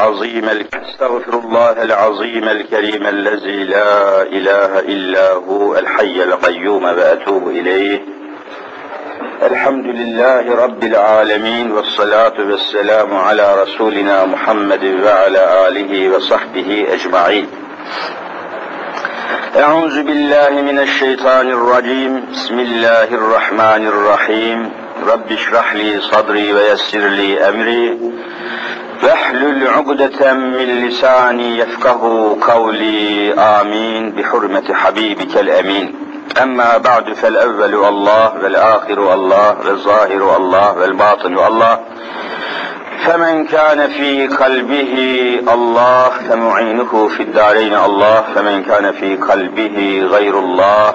عظيم أستغفر الله العظيم الكريم الذي لا إله إلا هو الحي القيوم وأتوب إليه. الحمد لله رب العالمين والصلاة والسلام على رسولنا محمد وعلى آله وصحبه أجمعين. أعوذ بالله من الشيطان الرجيم. بسم الله الرحمن الرحيم. رب اشرح لي صدري ويسر لي أمري. واحلل عقدة من لساني يفقه قولي. آمين. بحرمة حبيبك الأمين. أما بعد فالأول الله والآخر الله والظاهر الله والباطن الله. فمن كان في قلبه الله فمعينه في الدارين الله. فمن كان في قلبه غير الله.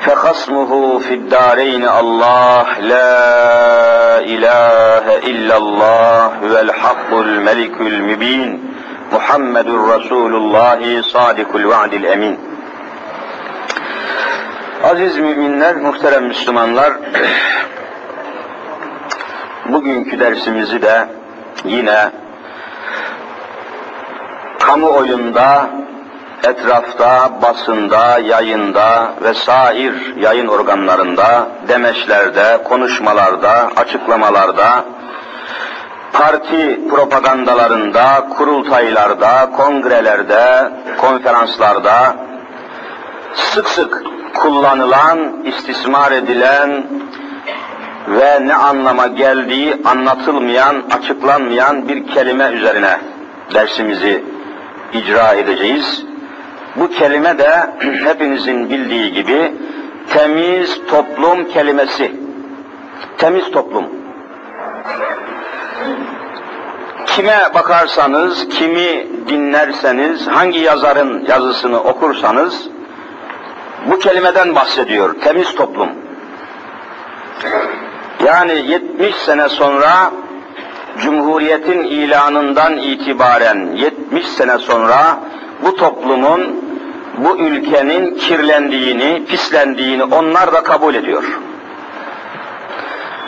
فخصمه في الدارين الله لا إله إلا الله والحق الملك المبين محمد رسول الله صادق الوعد الأمين Aziz müminler, muhterem Müslümanlar, bugünkü dersimizi de yine kamuoyunda etrafta, basında, yayında ve sair yayın organlarında, demeçlerde, konuşmalarda, açıklamalarda, parti propagandalarında, kurultaylarda, kongrelerde, konferanslarda sık sık kullanılan, istismar edilen ve ne anlama geldiği anlatılmayan, açıklanmayan bir kelime üzerine dersimizi icra edeceğiz. Bu kelime de hepinizin bildiği gibi temiz toplum kelimesi. Temiz toplum. Kime bakarsanız, kimi dinlerseniz, hangi yazarın yazısını okursanız bu kelimeden bahsediyor. Temiz toplum. Yani 70 sene sonra Cumhuriyetin ilanından itibaren 70 sene sonra bu toplumun, bu ülkenin kirlendiğini, pislendiğini onlar da kabul ediyor.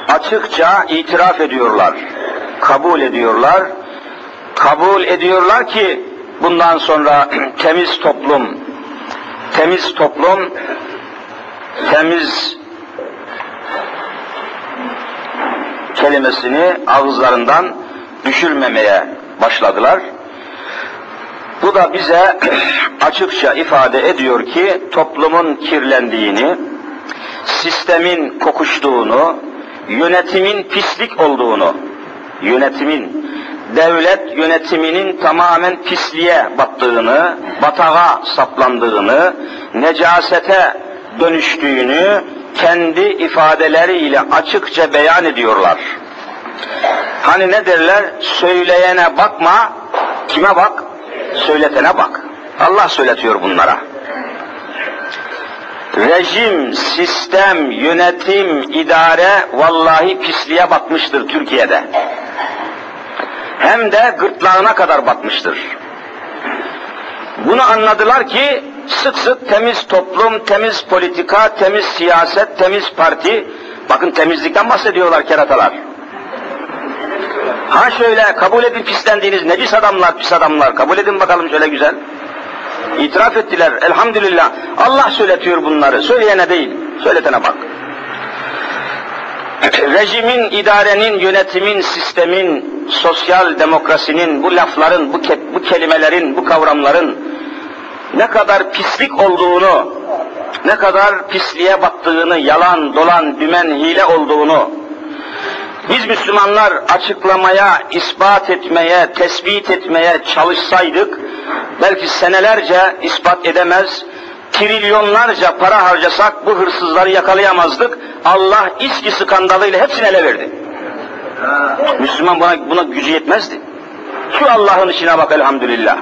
Açıkça itiraf ediyorlar, kabul ediyorlar. Kabul ediyorlar ki bundan sonra temiz toplum, temiz toplum, temiz kelimesini ağızlarından düşürmemeye başladılar. Bu da bize açıkça ifade ediyor ki toplumun kirlendiğini, sistemin kokuştuğunu, yönetimin pislik olduğunu, yönetimin, devlet yönetiminin tamamen pisliğe battığını, batağa saplandığını, necasete dönüştüğünü kendi ifadeleriyle açıkça beyan ediyorlar. Hani ne derler? Söyleyene bakma, kime bak? Söyletene bak. Allah söyletiyor bunlara. Rejim, sistem, yönetim, idare vallahi pisliğe batmıştır Türkiye'de. Hem de gırtlağına kadar batmıştır. Bunu anladılar ki sık sık temiz toplum, temiz politika, temiz siyaset, temiz parti, bakın temizlikten bahsediyorlar keratalar. Ha şöyle kabul edin pislendiğiniz necis adamlar, pis adamlar, kabul edin bakalım şöyle güzel. İtiraf ettiler elhamdülillah. Allah söyletiyor bunları, söyleyene değil, söyletene bak. Rejimin, idarenin, yönetimin, sistemin, sosyal demokrasinin, bu lafların, bu, ke bu kelimelerin, bu kavramların ne kadar pislik olduğunu, ne kadar pisliğe battığını, yalan, dolan, dümen, hile olduğunu, biz Müslümanlar açıklamaya, ispat etmeye, tespit etmeye çalışsaydık, belki senelerce ispat edemez, trilyonlarca para harcasak bu hırsızları yakalayamazdık. Allah İSKİ skandalıyla hepsini ele verdi. Müslüman buna, buna gücü yetmezdi. Şu Allah'ın işine bak elhamdülillah.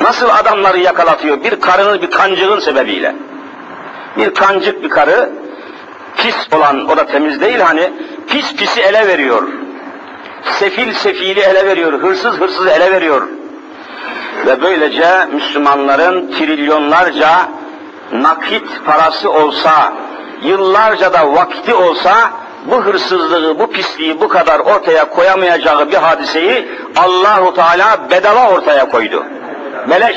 Nasıl adamları yakalatıyor bir karının bir kancığın sebebiyle. Bir kancık bir karı pis olan o da temiz değil hani pis pisi ele veriyor. Sefil sefili ele veriyor. Hırsız hırsızı ele veriyor. Ve böylece Müslümanların trilyonlarca nakit parası olsa, yıllarca da vakti olsa bu hırsızlığı, bu pisliği bu kadar ortaya koyamayacağı bir hadiseyi Allahu Teala bedava ortaya koydu. Meleş.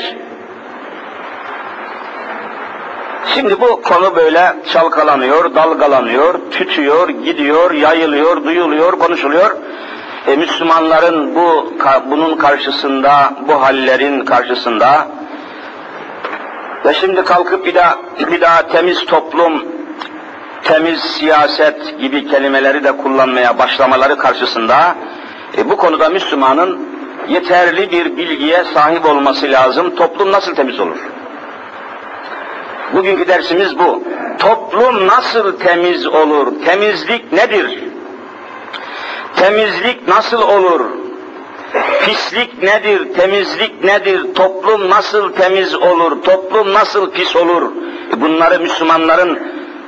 Şimdi bu konu böyle çalkalanıyor, dalgalanıyor, tütüyor, gidiyor, yayılıyor, duyuluyor, konuşuluyor. E, Müslümanların bu bunun karşısında, bu hallerin karşısında ve şimdi kalkıp bir daha, bir daha temiz toplum, temiz siyaset gibi kelimeleri de kullanmaya başlamaları karşısında e, bu konuda Müslümanın yeterli bir bilgiye sahip olması lazım. Toplum nasıl temiz olur? Bugünkü dersimiz bu. Toplum nasıl temiz olur? Temizlik nedir? Temizlik nasıl olur? Pislik nedir? Temizlik nedir? Toplum nasıl temiz olur? Toplum nasıl pis olur? Bunları Müslümanların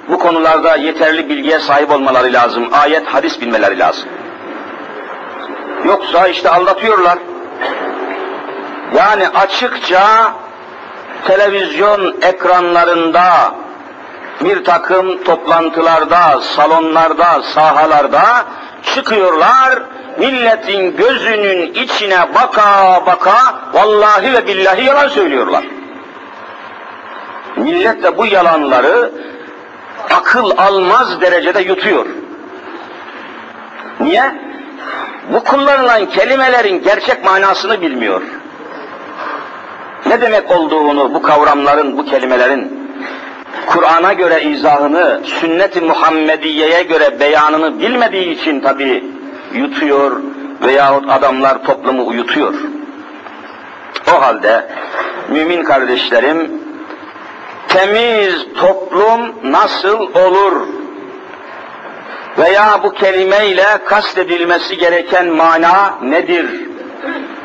bu konularda yeterli bilgiye sahip olmaları lazım. Ayet, hadis bilmeleri lazım. Yoksa işte aldatıyorlar. Yani açıkça televizyon ekranlarında bir takım toplantılarda, salonlarda, sahalarda çıkıyorlar, milletin gözünün içine baka baka vallahi ve billahi yalan söylüyorlar. Millet de bu yalanları akıl almaz derecede yutuyor. Niye? Bu kullanılan kelimelerin gerçek manasını bilmiyor. Ne demek olduğunu bu kavramların, bu kelimelerin Kur'an'a göre izahını, sünnet-i Muhammediye'ye göre beyanını bilmediği için tabi yutuyor veyahut adamlar toplumu uyutuyor. O halde mümin kardeşlerim, temiz toplum nasıl olur? Veya bu kelimeyle kastedilmesi gereken mana nedir?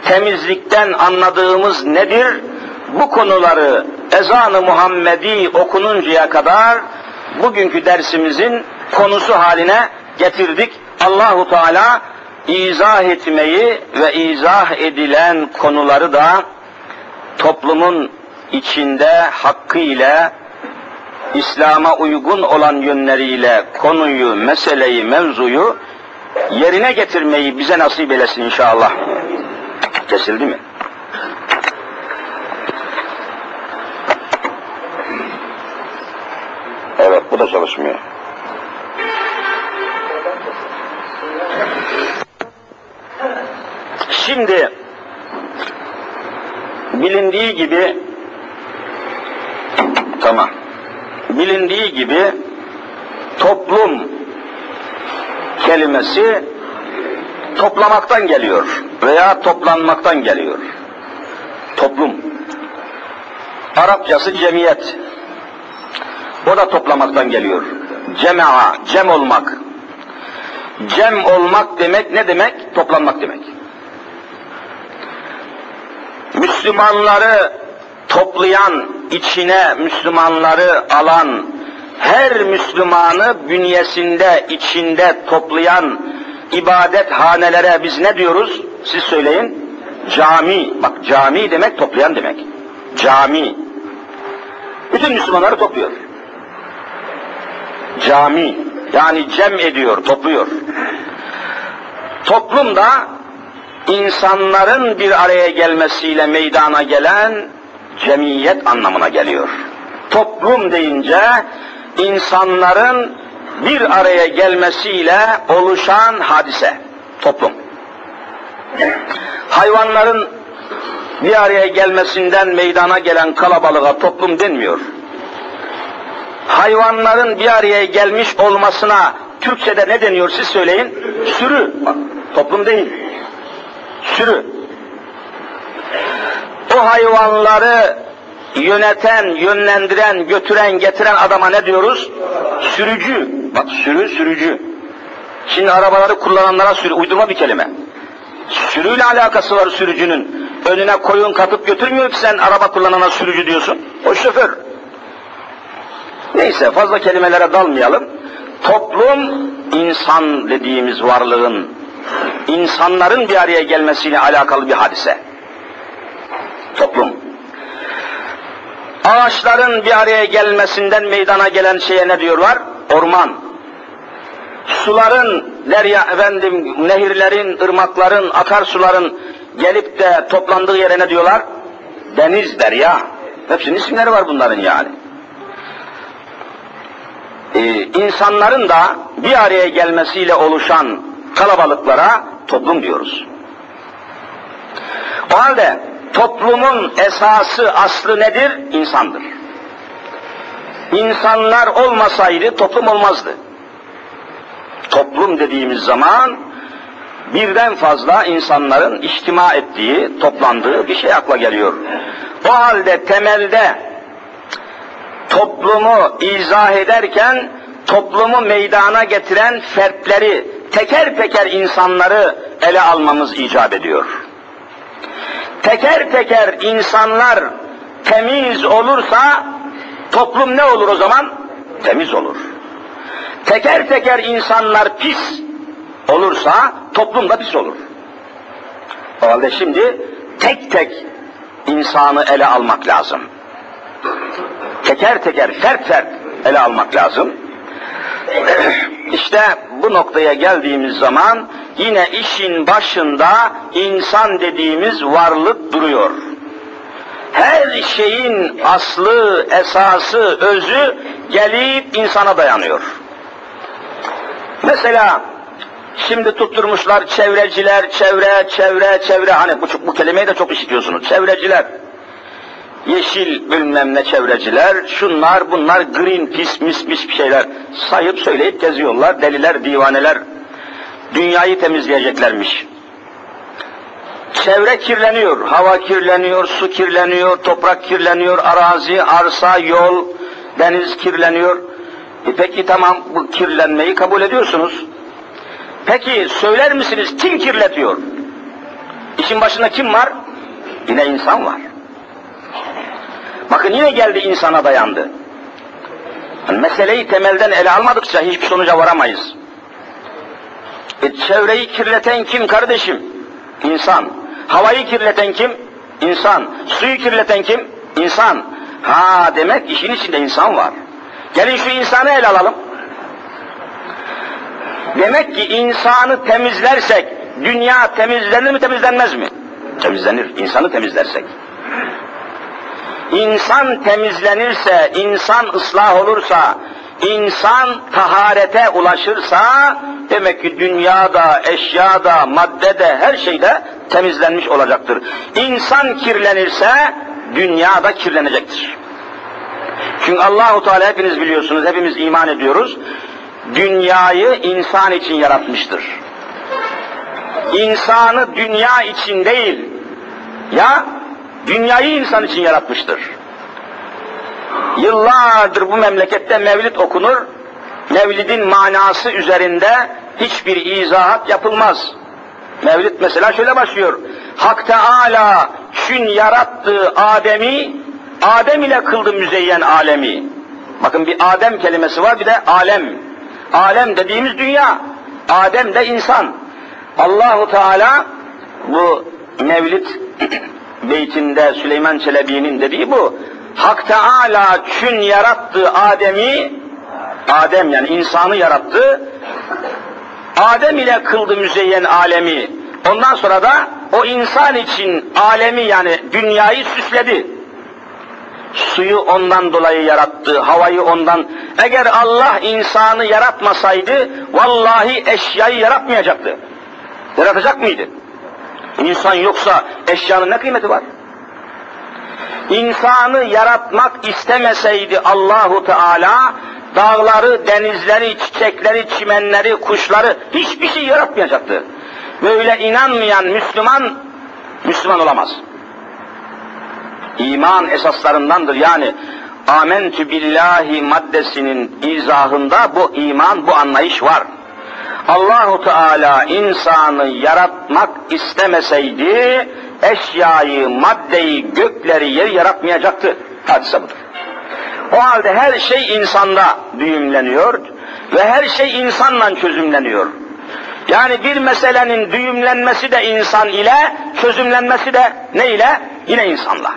Temizlikten anladığımız nedir? Bu konuları ezan-ı Muhammedi okununcaya kadar bugünkü dersimizin konusu haline getirdik. Allahu Teala izah etmeyi ve izah edilen konuları da toplumun içinde hakkıyla İslam'a uygun olan yönleriyle konuyu, meseleyi, mevzuyu yerine getirmeyi bize nasip eylesin inşallah. Kesildi mi? Evet, bu da çalışmıyor. Şimdi bilindiği gibi tamam. Bilindiği gibi toplum kelimesi toplamaktan geliyor veya toplanmaktan geliyor. Toplum. Arapçası cemiyet. Da toplamaktan geliyor. Cema'a, cem olmak. Cem olmak demek ne demek? Toplanmak demek. Müslümanları toplayan, içine Müslümanları alan, her Müslümanı bünyesinde, içinde toplayan ibadet hanelere biz ne diyoruz? Siz söyleyin. Cami. Bak cami demek toplayan demek. Cami. Bütün Müslümanları topluyor. Cami. Yani cem ediyor, topluyor. Toplumda insanların bir araya gelmesiyle meydana gelen cemiyet anlamına geliyor. Toplum deyince insanların bir araya gelmesiyle oluşan hadise. Toplum. Hayvanların bir araya gelmesinden meydana gelen kalabalığa toplum denmiyor. Hayvanların bir araya gelmiş olmasına Türkçe'de ne deniyor siz söyleyin? Sürü. Bak, toplum değil. Sürü. O hayvanları yöneten, yönlendiren, götüren, getiren adama ne diyoruz? Sürücü. Bak sürü, sürücü. Şimdi arabaları kullananlara sürü, uydurma bir kelime. Sürüyle alakası var sürücünün. Önüne koyun katıp götürmüyor ki sen araba kullanana sürücü diyorsun. O şoför. Neyse fazla kelimelere dalmayalım. Toplum insan dediğimiz varlığın, insanların bir araya gelmesiyle alakalı bir hadise. Toplum. Ağaçların bir araya gelmesinden meydana gelen şeye ne diyorlar? Orman. suların, derya efendim, nehirlerin, ırmakların, akarsuların gelip de toplandığı yere ne diyorlar? Deniz, derya. Hepsinin isimleri var bunların yani. Ee, insanların da bir araya gelmesiyle oluşan kalabalıklara toplum diyoruz. O halde toplumun esası, aslı nedir? İnsandır. İnsanlar olmasaydı toplum olmazdı. Toplum dediğimiz zaman birden fazla insanların içtima ettiği, toplandığı bir şey akla geliyor. O halde temelde toplumu izah ederken toplumu meydana getiren fertleri, teker teker insanları ele almamız icap ediyor. Teker teker insanlar temiz olursa toplum ne olur o zaman? Temiz olur. Teker teker insanlar pis olursa toplum da pis olur. O halde şimdi tek tek insanı ele almak lazım. Teker teker, fert fert ele almak lazım. İşte bu noktaya geldiğimiz zaman yine işin başında insan dediğimiz varlık duruyor. Her şeyin aslı, esası, özü gelip insana dayanıyor. Mesela şimdi tutturmuşlar çevreciler, çevre, çevre, çevre. Hani bu, bu kelimeyi de çok işitiyorsunuz. Çevreciler. Yeşil bilmem ne çevreciler, şunlar bunlar green pis mis mis bir şeyler sayıp söyleyip geziyorlar. Deliler, divaneler dünyayı temizleyeceklermiş. Çevre kirleniyor, hava kirleniyor, su kirleniyor, toprak kirleniyor, arazi, arsa, yol, deniz kirleniyor. E peki tamam bu kirlenmeyi kabul ediyorsunuz. Peki söyler misiniz kim kirletiyor? İşin başında kim var? Yine insan var. Bakın yine geldi insana dayandı. Yani meseleyi temelden ele almadıkça hiçbir sonuca varamayız. E, çevreyi kirleten kim kardeşim? İnsan. Havayı kirleten kim? İnsan. Suyu kirleten kim? İnsan. Ha demek işin içinde insan var. Gelin şu insanı ele alalım. Demek ki insanı temizlersek dünya temizlenir mi temizlenmez mi? Temizlenir. İnsanı temizlersek. İnsan temizlenirse, insan ıslah olursa, insan taharete ulaşırsa demek ki dünyada, eşyada, maddede, her şeyde temizlenmiş olacaktır. İnsan kirlenirse dünya da kirlenecektir. Çünkü Allahu Teala hepiniz biliyorsunuz, hepimiz iman ediyoruz. Dünyayı insan için yaratmıştır. İnsanı dünya için değil, ya dünyayı insan için yaratmıştır. Yıllardır bu memlekette mevlid okunur, mevlidin manası üzerinde hiçbir izahat yapılmaz. Mevlid mesela şöyle başlıyor. Hak Teala çün yarattığı Adem'i, Adem ile kıldı müzeyyen alemi. Bakın bir Adem kelimesi var bir de alem. Alem dediğimiz dünya, Adem de insan. Allahu Teala bu Mevlid beytinde Süleyman Çelebi'nin dediği bu. Hak Teala çün yarattığı Adem'i, Adem yani insanı yarattı, Adem ile kıldı müzeyyen alemi. Ondan sonra da o insan için alemi yani dünyayı süsledi. Suyu ondan dolayı yarattı, havayı ondan. Eğer Allah insanı yaratmasaydı, vallahi eşyayı yaratmayacaktı. Yaratacak mıydı? İnsan yoksa eşyanın ne kıymeti var? İnsanı yaratmak istemeseydi Allahu Teala dağları, denizleri, çiçekleri, çimenleri, kuşları hiçbir şey yaratmayacaktı. Böyle inanmayan Müslüman Müslüman olamaz. İman esaslarındandır yani amentü billahi maddesinin izahında bu iman, bu anlayış var. Allahu Teala insanı yaratmak istemeseydi eşyayı, maddeyi, gökleri, yeri yaratmayacaktı. Hadise budur. O halde her şey insanda düğümleniyor ve her şey insanla çözümleniyor. Yani bir meselenin düğümlenmesi de insan ile, çözümlenmesi de ne ile? Yine insanla.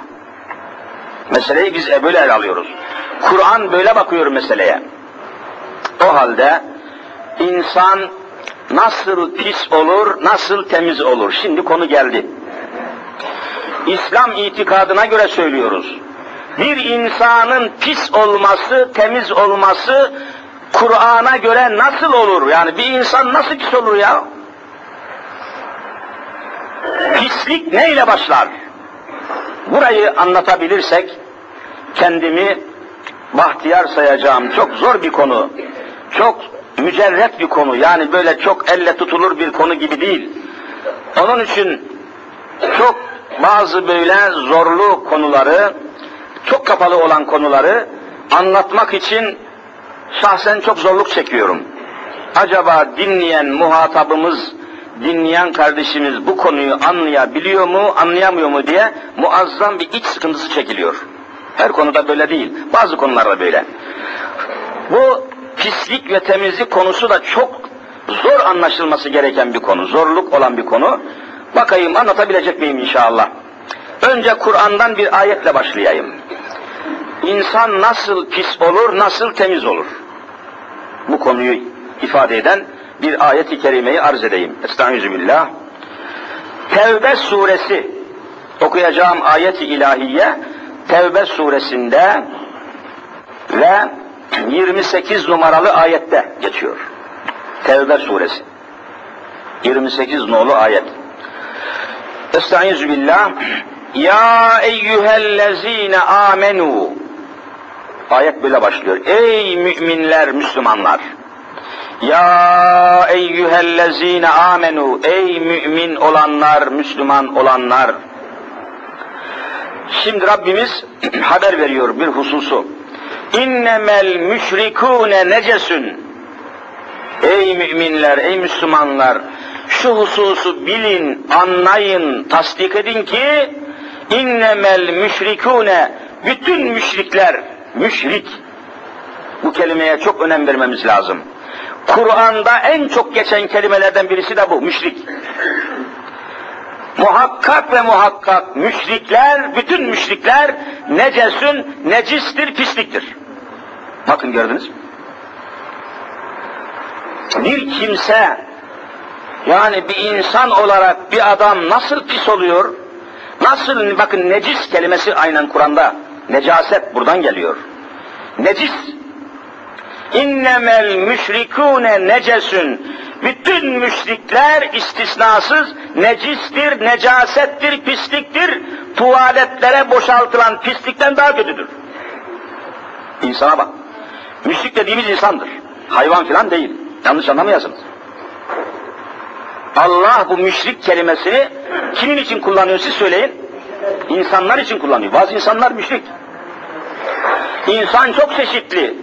Meseleyi biz böyle ele alıyoruz. Kur'an böyle bakıyor meseleye. O halde insan nasıl pis olur, nasıl temiz olur? Şimdi konu geldi. İslam itikadına göre söylüyoruz. Bir insanın pis olması, temiz olması Kur'an'a göre nasıl olur? Yani bir insan nasıl pis olur ya? Pislik neyle başlar? Burayı anlatabilirsek kendimi bahtiyar sayacağım. Çok zor bir konu. Çok mücerret bir konu. Yani böyle çok elle tutulur bir konu gibi değil. Onun için çok bazı böyle zorlu konuları, çok kapalı olan konuları anlatmak için şahsen çok zorluk çekiyorum. Acaba dinleyen muhatabımız, dinleyen kardeşimiz bu konuyu anlayabiliyor mu, anlayamıyor mu diye muazzam bir iç sıkıntısı çekiliyor. Her konuda böyle değil, bazı konularda böyle. Bu pislik ve temizlik konusu da çok zor anlaşılması gereken bir konu, zorluk olan bir konu. Bakayım anlatabilecek miyim inşallah. Önce Kur'an'dan bir ayetle başlayayım. İnsan nasıl pis olur, nasıl temiz olur? Bu konuyu ifade eden bir ayet-i kerimeyi arz edeyim. Estağfirullah. Tevbe suresi okuyacağım ayet-i ilahiye Tevbe suresinde ve 28 numaralı ayette geçiyor. Tevbe suresi. 28 nolu ayet. Estaizu billah. Ya eyyühellezine amenu. Ayet böyle başlıyor. Ey müminler, Müslümanlar. Ya eyyühellezine amenu. Ey mümin olanlar, Müslüman olanlar. Şimdi Rabbimiz haber veriyor bir hususu. İnnemel müşrikûne necesün. Ey müminler, ey Müslümanlar, şu hususu bilin, anlayın, tasdik edin ki innemel müşrikûne bütün müşrikler, müşrik bu kelimeye çok önem vermemiz lazım. Kur'an'da en çok geçen kelimelerden birisi de bu, müşrik. Muhakkak ve muhakkak müşrikler, bütün müşrikler necesün, necistir, pisliktir. Bakın gördünüz mü? Bir kimse, yani bir insan olarak bir adam nasıl pis oluyor? Nasıl, bakın necis kelimesi aynen Kur'an'da. Necaset buradan geliyor. Necis. İnnemel müşrikûne necesün. Bütün müşrikler istisnasız necistir, necasettir, pisliktir. Tuvaletlere boşaltılan pislikten daha kötüdür. İnsana bak. Müşrik dediğimiz insandır. Hayvan filan değil. Yanlış anlamayasınız. Allah bu müşrik kelimesini kimin için kullanıyor siz söyleyin. İnsanlar için kullanıyor. Bazı insanlar müşrik. İnsan çok çeşitli.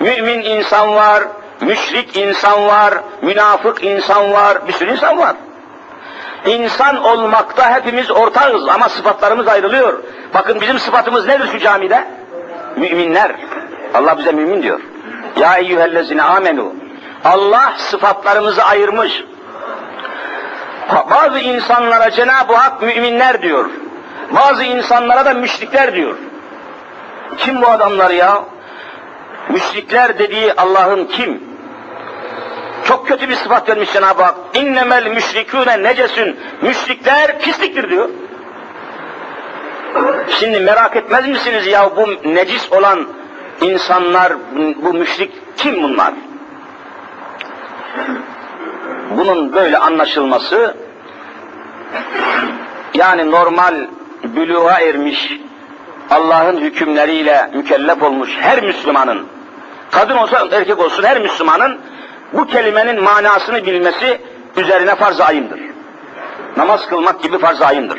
Mümin insan var, müşrik insan var, münafık insan var, bir sürü insan var. İnsan olmakta hepimiz ortağız ama sıfatlarımız ayrılıyor. Bakın bizim sıfatımız nedir şu camide? Müminler. Allah bize mümin diyor. Ya eyyühellezine amenu. Allah sıfatlarımızı ayırmış. Bazı insanlara Cenab-ı Hak müminler diyor. Bazı insanlara da müşrikler diyor. Kim bu adamlar ya? Müşrikler dediği Allah'ın kim? Çok kötü bir sıfat vermiş Cenab-ı Hak. İnnemel müşrikûne necesün. Müşrikler pisliktir diyor. Şimdi merak etmez misiniz ya bu necis olan insanlar, bu müşrik kim bunlar? Bunun böyle anlaşılması yani normal büluğa ermiş, Allah'ın hükümleriyle mükellef olmuş her Müslümanın, kadın olsa erkek olsun her Müslümanın bu kelimenin manasını bilmesi üzerine farz-ı ayındır. Namaz kılmak gibi farz-ı ayındır.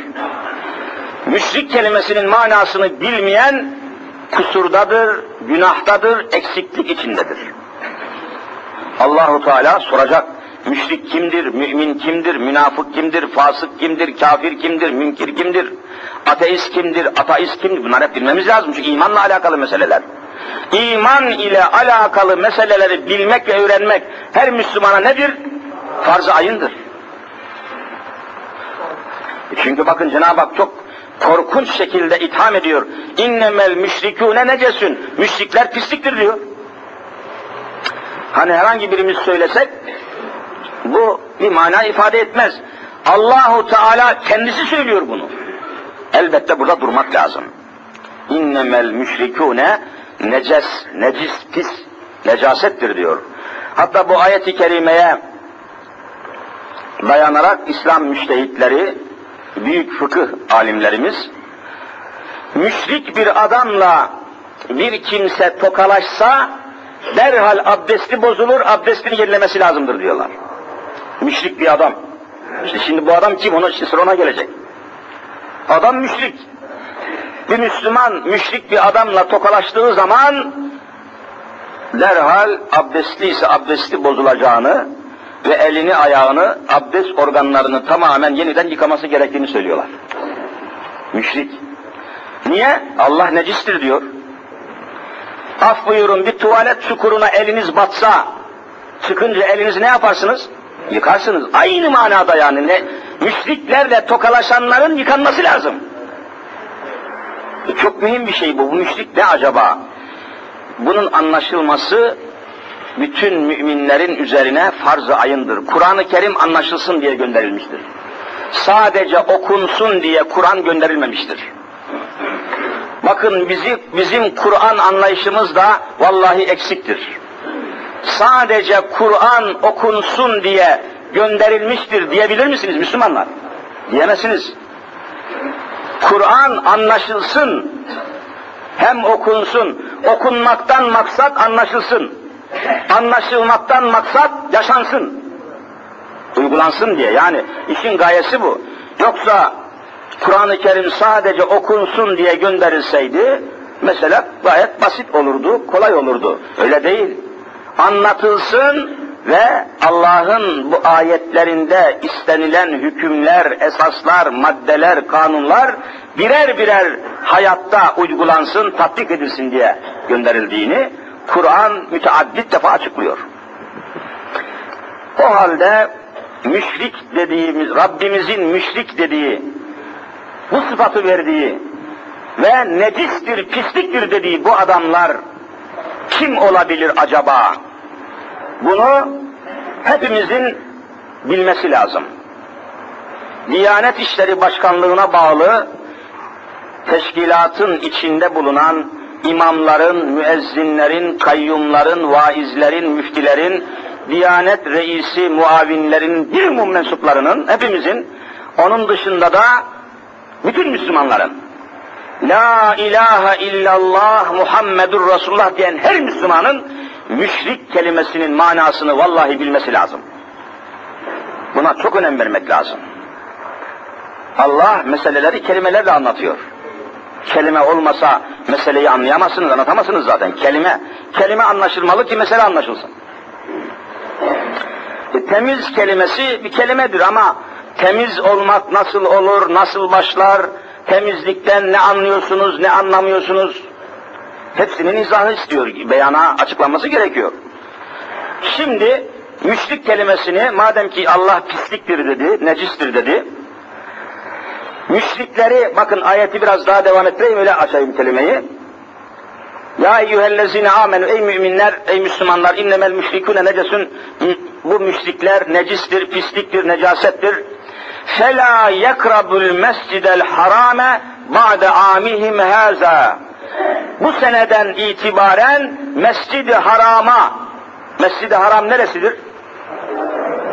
Müşrik kelimesinin manasını bilmeyen kusurdadır, günahtadır, eksiklik içindedir. Allahu Teala soracak. Müşrik kimdir, mümin kimdir, münafık kimdir, fasık kimdir, kafir kimdir, münkir kimdir, ateist kimdir, ateist kimdir? Bunlar hep bilmemiz lazım çünkü imanla alakalı meseleler. İman ile alakalı meseleleri bilmek ve öğrenmek her Müslümana nedir? Farz-ı ayındır. Çünkü bakın Cenab-ı Hak çok korkunç şekilde itham ediyor. İnnemel müşrikûne necesün. Müşrikler pisliktir diyor. Hani herhangi birimiz söylesek Bu bir mana ifade etmez. Allahu Teala kendisi söylüyor bunu. Elbette burada durmak lazım. İnnemel müşrikûne neces, necis, pis, necasettir diyor. Hatta bu ayeti kerimeye dayanarak İslam müştehitleri, büyük fıkıh alimlerimiz, müşrik bir adamla bir kimse tokalaşsa derhal abdesti bozulur, abdestini yenilemesi lazımdır diyorlar. Müşrik bir adam. İşte şimdi bu adam kim? Ona, sıra ona gelecek. Adam müşrik. Bir Müslüman müşrik bir adamla tokalaştığı zaman derhal abdestli ise abdesti bozulacağını ve elini ayağını abdest organlarını tamamen yeniden yıkaması gerektiğini söylüyorlar. Müşrik. Niye? Allah necistir diyor. Af buyurun bir tuvalet çukuruna eliniz batsa çıkınca elinizi ne yaparsınız? Yıkarsınız. Aynı manada yani. Ne? Müşriklerle tokalaşanların yıkanması lazım. Çok mühim bir şey bu. Bu müşrik ne acaba? Bunun anlaşılması bütün müminlerin üzerine farz-ı ayındır. Kur'an-ı Kerim anlaşılsın diye gönderilmiştir. Sadece okunsun diye Kur'an gönderilmemiştir. Bakın bizi, bizim Kur'an anlayışımız da vallahi eksiktir. Sadece Kur'an okunsun diye gönderilmiştir diyebilir misiniz Müslümanlar? Diyemezsiniz. Kur'an anlaşılsın, hem okunsun, okunmaktan maksat anlaşılsın, anlaşılmaktan maksat yaşansın, uygulansın diye. Yani işin gayesi bu. Yoksa Kur'an-ı Kerim sadece okunsun diye gönderilseydi, mesela gayet basit olurdu, kolay olurdu. Öyle değil. Anlatılsın ve Allah'ın bu ayetlerinde istenilen hükümler, esaslar, maddeler, kanunlar birer birer hayatta uygulansın, tatbik edilsin diye gönderildiğini Kur'an müteaddit defa açıklıyor. O halde müşrik dediğimiz, Rabbimizin müşrik dediği, bu sıfatı verdiği ve necistir, pisliktir dediği bu adamlar kim olabilir acaba? Bunu hepimizin bilmesi lazım. Diyanet İşleri Başkanlığı'na bağlı teşkilatın içinde bulunan imamların, müezzinlerin, kayyumların, vaizlerin, müftilerin, Diyanet reisi, muavinlerin, bir umum mensuplarının, hepimizin, onun dışında da bütün Müslümanların, La ilahe illallah Muhammedur Resulullah diyen her Müslümanın müşrik kelimesinin manasını vallahi bilmesi lazım. Buna çok önem vermek lazım. Allah meseleleri kelimelerle anlatıyor. Kelime olmasa meseleyi anlayamazsınız, anlatamazsınız zaten. Kelime, kelime anlaşılmalı ki mesele anlaşılsın. E, temiz kelimesi bir kelimedir ama temiz olmak nasıl olur, nasıl başlar, temizlikten ne anlıyorsunuz, ne anlamıyorsunuz, hepsinin izahı istiyor, beyana açıklanması gerekiyor. Şimdi müşrik kelimesini madem ki Allah pisliktir dedi, necistir dedi, müşrikleri, bakın ayeti biraz daha devam ettireyim öyle açayım kelimeyi. Ya eyyühellezine amenü ey müminler, ey Müslümanlar innemel müşrikune necesun bu müşrikler necistir, pisliktir, necasettir. Fela yakrabul mescidel harame ba'de amihim haza. Bu seneden itibaren Mescid-i Haram'a, Mescid-i Haram neresidir?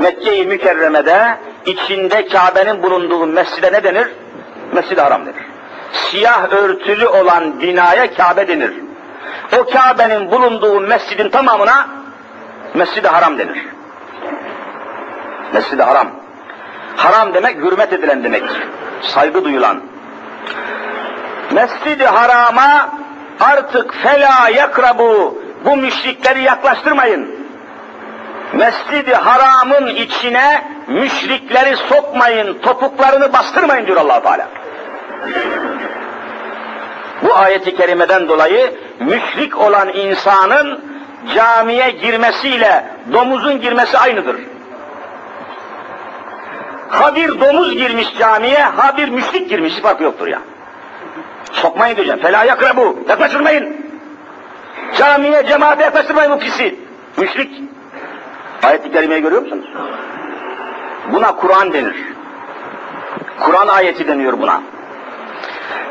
Mekke-i Mükerreme'de içinde Kabe'nin bulunduğu mescide ne denir? Mescid-i Haram denir. Siyah örtülü olan binaya Kabe denir. O Kabe'nin bulunduğu mescidin tamamına Mescid-i Haram denir. Mescid-i Haram. Haram demek hürmet edilen demektir. Saygı duyulan. Mescid-i Haram'a artık fela yakrabu bu müşrikleri yaklaştırmayın. Mescid-i Haram'ın içine müşrikleri sokmayın, topuklarını bastırmayın diyor allah Teala. Bu ayeti kerimeden dolayı müşrik olan insanın camiye girmesiyle domuzun girmesi aynıdır. Ha bir domuz girmiş camiye, ha bir müşrik girmiş, farkı yoktur ya. Sokmayın diyeceğim. Fela yakrabu. Yaklaştırmayın. Camiye, cemaate yaklaştırmayın bu pisi. Müşrik. Ayet-i Kerime'yi görüyor musunuz? Buna Kur'an denir. Kur'an ayeti deniyor buna.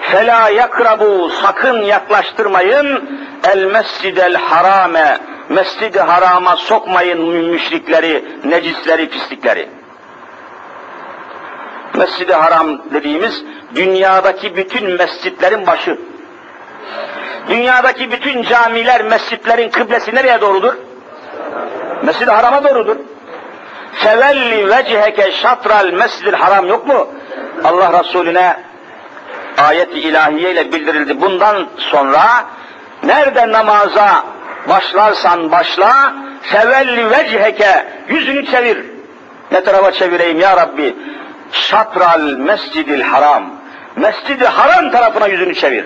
Fela yakrabu sakın yaklaştırmayın el mescidel harame mescidi harama sokmayın müşrikleri, necisleri, pislikleri. Mescidi haram dediğimiz dünyadaki bütün mescitlerin başı. Dünyadaki bütün camiler, mescitlerin kıblesi nereye doğrudur? Mescid-i Haram'a doğrudur. Fevelli vecheke şatral mescidil haram yok mu? Allah Resulüne ayet-i ilahiye ile bildirildi. Bundan sonra nerede namaza başlarsan başla, fevelli vecheke yüzünü çevir. Ne tarafa çevireyim ya Rabbi? Şatral mescidil haram. Mescidi haram tarafına yüzünü çevir.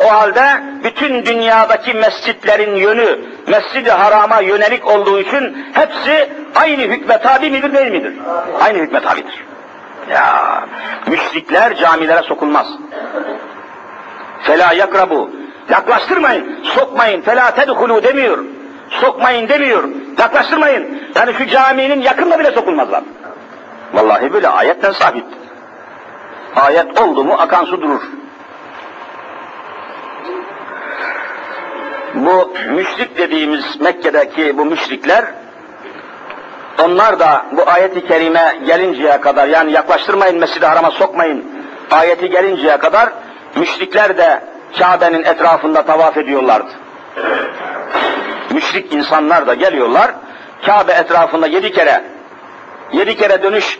O halde bütün dünyadaki mescitlerin yönü Mescid-i Haram'a yönelik olduğu için hepsi aynı hükme tabi midir değil midir? Aynı hükme tabidir. Ya müşrikler camilere sokulmaz. Fela yakrabu. Yaklaştırmayın, sokmayın. Fela tedhulu demiyor. Sokmayın demiyor. Yaklaştırmayın. Yani şu caminin yakında bile sokulmazlar. Vallahi böyle ayetten sabit. Ayet oldu mu akan su durur. bu müşrik dediğimiz Mekke'deki bu müşrikler onlar da bu ayeti kerime gelinceye kadar yani yaklaştırmayın Mescid-i Haram'a sokmayın ayeti gelinceye kadar müşrikler de Kabe'nin etrafında tavaf ediyorlardı. Müşrik insanlar da geliyorlar Kabe etrafında yedi kere yedi kere dönüş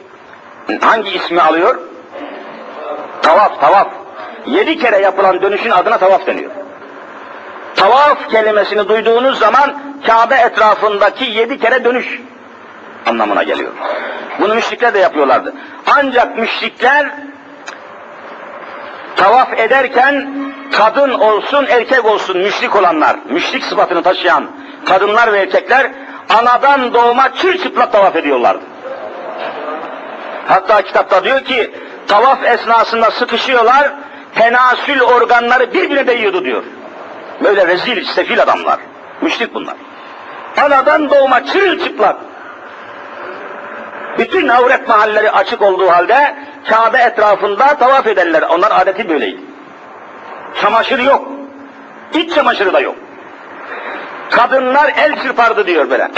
hangi ismi alıyor? Tavaf, tavaf. Yedi kere yapılan dönüşün adına tavaf deniyor. Tavaf kelimesini duyduğunuz zaman Kabe etrafındaki yedi kere dönüş anlamına geliyor. Bunu müşrikler de yapıyorlardı. Ancak müşrikler tavaf ederken kadın olsun erkek olsun müşrik olanlar, müşrik sıfatını taşıyan kadınlar ve erkekler anadan doğma çırçıplak tavaf ediyorlardı. Hatta kitapta diyor ki tavaf esnasında sıkışıyorlar, tenasül organları birbirine değiyordu diyor. Böyle rezil, sefil adamlar. Müşrik bunlar. Anadan doğma çırılçıplak. Bütün avret mahalleri açık olduğu halde Kabe etrafında tavaf ederler. Onlar adeti böyleydi. Çamaşır yok. İç çamaşırı da yok. Kadınlar el çırpardı diyor böyle.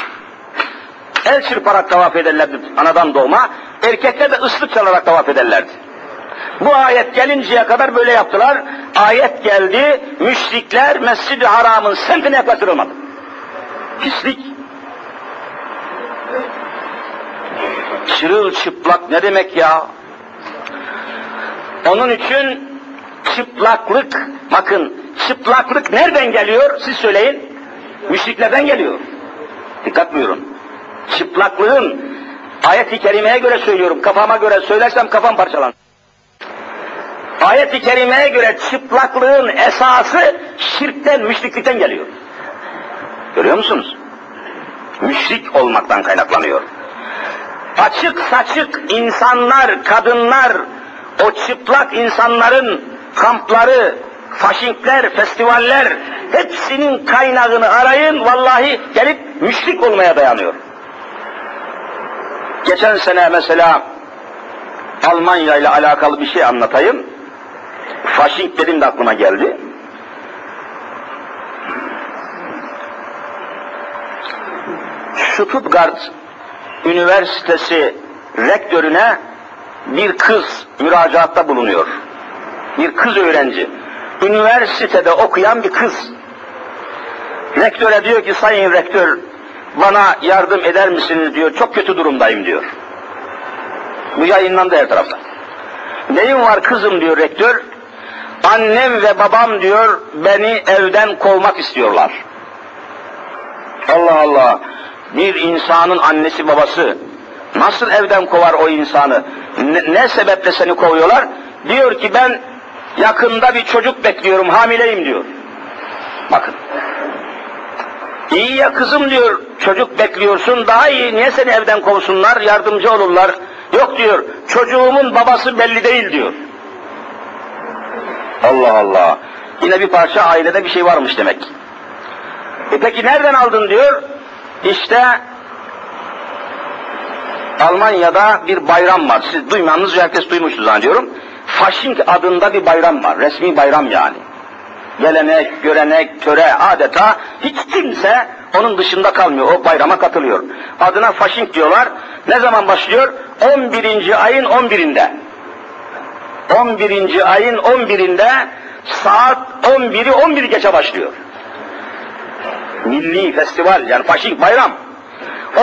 El çırparak tavaf ederlerdi anadan doğma. Erkekler de ıslık çalarak tavaf ederlerdi. Bu ayet gelinceye kadar böyle yaptılar. Ayet geldi, müşrikler Mescid-i Haram'ın semtine yaklaştırılmadı. Pislik. Çırılçıplak ne demek ya? Onun için çıplaklık, bakın çıplaklık nereden geliyor? Siz söyleyin. Müşriklerden geliyor. Dikkat buyurun. Çıplaklığın ayet-i kerimeye göre söylüyorum. Kafama göre söylersem kafam parçalanır. Ayet-i kerimeye göre çıplaklığın esası şirkten, müşriklikten geliyor. Görüyor musunuz? Müşrik olmaktan kaynaklanıyor. Açık saçık insanlar, kadınlar, o çıplak insanların kampları, faşinkler, festivaller hepsinin kaynağını arayın vallahi gelip müşrik olmaya dayanıyor. Geçen sene mesela Almanya ile alakalı bir şey anlatayım. Faşink dedim de aklıma geldi. Stuttgart Üniversitesi rektörüne bir kız müracaatta bulunuyor. Bir kız öğrenci. Üniversitede okuyan bir kız. Rektöre diyor ki sayın rektör bana yardım eder misiniz diyor. Çok kötü durumdayım diyor. Bu yayınlandı her tarafta. Neyim var kızım diyor rektör. Annem ve babam diyor beni evden kovmak istiyorlar. Allah Allah. Bir insanın annesi babası nasıl evden kovar o insanı? Ne, ne sebeple seni kovuyorlar? Diyor ki ben yakında bir çocuk bekliyorum, hamileyim diyor. Bakın. İyi ya kızım diyor, çocuk bekliyorsun, daha iyi, niye seni evden kovsunlar, yardımcı olurlar. Yok diyor, çocuğumun babası belli değil diyor. Allah Allah. Yine bir parça ailede bir şey varmış demek. E peki nereden aldın diyor? İşte Almanya'da bir bayram var. Siz duymanız herkes duymuştur zannediyorum. Fasching adında bir bayram var. Resmi bayram yani. Gelenek, görenek, töre adeta hiç kimse onun dışında kalmıyor. O bayrama katılıyor. Adına Fasching diyorlar. Ne zaman başlıyor? 11. ayın 11'inde. 11. ayın 11'inde saat 11'i 11 geçe başlıyor. Milli festival yani Fasching bayram.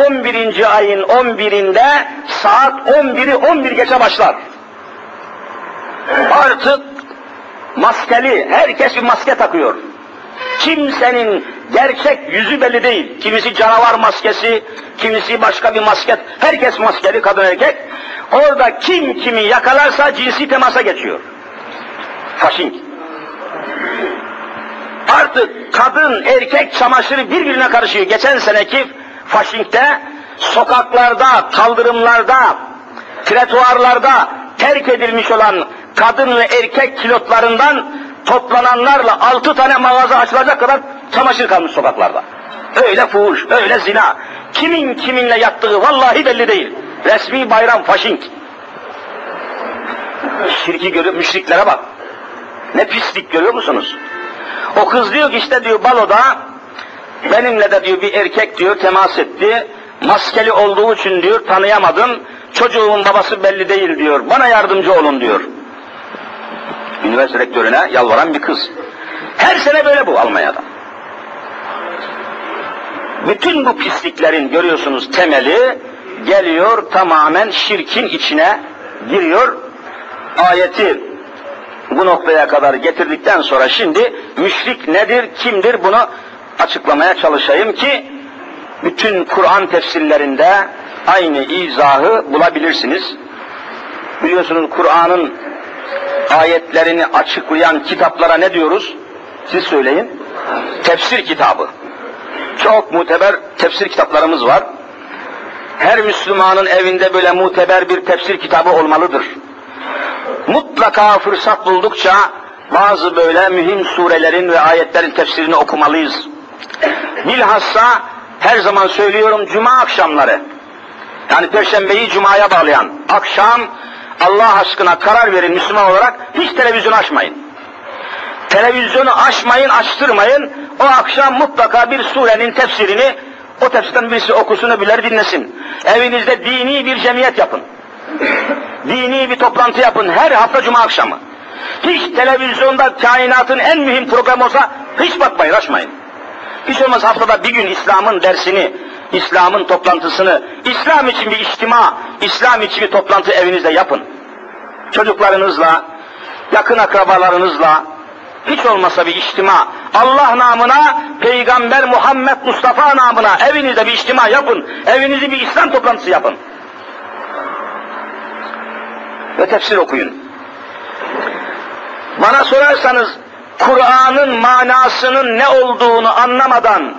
11. ayın 11'inde saat 11'i 11 geçe başlar. Artık maskeli, herkes bir maske takıyor. Kimsenin gerçek yüzü belli değil. Kimisi canavar maskesi, kimisi başka bir maske. Herkes maskeli, kadın erkek. Orada kim kimi yakalarsa cinsi temasa geçiyor. Faşink. Artık kadın, erkek çamaşırı birbirine karışıyor. Geçen seneki Faşink'te sokaklarda, kaldırımlarda, tretuarlarda terk edilmiş olan kadın ve erkek kilotlarından toplananlarla altı tane mağaza açılacak kadar çamaşır kalmış sokaklarda. Öyle fuhuş, öyle zina. Kimin kiminle yattığı vallahi belli değil. Resmi bayram faşink. Şirki görüyor, müşriklere bak. Ne pislik görüyor musunuz? O kız diyor ki işte diyor baloda benimle de diyor bir erkek diyor temas etti. Maskeli olduğu için diyor tanıyamadım. Çocuğumun babası belli değil diyor. Bana yardımcı olun diyor. Üniversite rektörüne yalvaran bir kız. Her sene böyle bu Almanya'da. Bütün bu pisliklerin görüyorsunuz temeli geliyor tamamen şirkin içine giriyor. Ayeti bu noktaya kadar getirdikten sonra şimdi müşrik nedir, kimdir bunu açıklamaya çalışayım ki bütün Kur'an tefsirlerinde aynı izahı bulabilirsiniz. Biliyorsunuz Kur'an'ın ayetlerini açıklayan kitaplara ne diyoruz? Siz söyleyin. Tefsir kitabı. Çok muteber tefsir kitaplarımız var. Her Müslümanın evinde böyle muteber bir tefsir kitabı olmalıdır. Mutlaka fırsat buldukça bazı böyle mühim surelerin ve ayetlerin tefsirini okumalıyız. Bilhassa her zaman söylüyorum cuma akşamları. Yani perşembeyi cumaya bağlayan akşam Allah aşkına karar verin Müslüman olarak hiç televizyon açmayın. Televizyonu açmayın, açtırmayın. O akşam mutlaka bir surenin tefsirini o tefsirden birisi okusun öbürleri dinlesin. Evinizde dini bir cemiyet yapın. Dini bir toplantı yapın her hafta cuma akşamı. Hiç televizyonda kainatın en mühim programı olsa hiç bakmayın, açmayın. Hiç olmaz haftada bir gün İslam'ın dersini, İslam'ın toplantısını, İslam için bir içtima, İslam için bir toplantı evinizde yapın. Çocuklarınızla, yakın akrabalarınızla, hiç olmasa bir içtima, Allah namına, Peygamber Muhammed Mustafa namına evinizde bir içtima yapın. Evinizi bir İslam toplantısı yapın. Ve tefsir okuyun. Bana sorarsanız Kur'an'ın manasının ne olduğunu anlamadan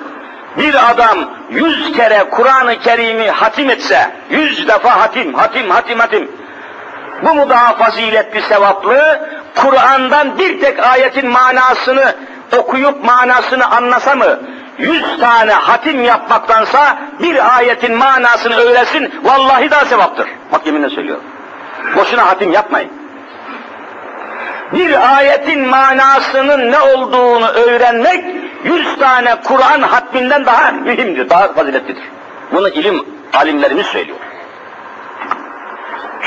bir adam yüz kere Kur'an-ı Kerim'i hatim etse, yüz defa hatim, hatim, hatim, hatim, bu mu daha faziletli, sevaplı, Kur'an'dan bir tek ayetin manasını okuyup manasını anlasa mı, yüz tane hatim yapmaktansa bir ayetin manasını öğresin, vallahi daha sevaptır. Bak yeminle söylüyorum. Boşuna hatim yapmayın bir ayetin manasının ne olduğunu öğrenmek yüz tane Kur'an hatminden daha mühimdir, daha faziletlidir. Bunu ilim alimlerimiz söylüyor.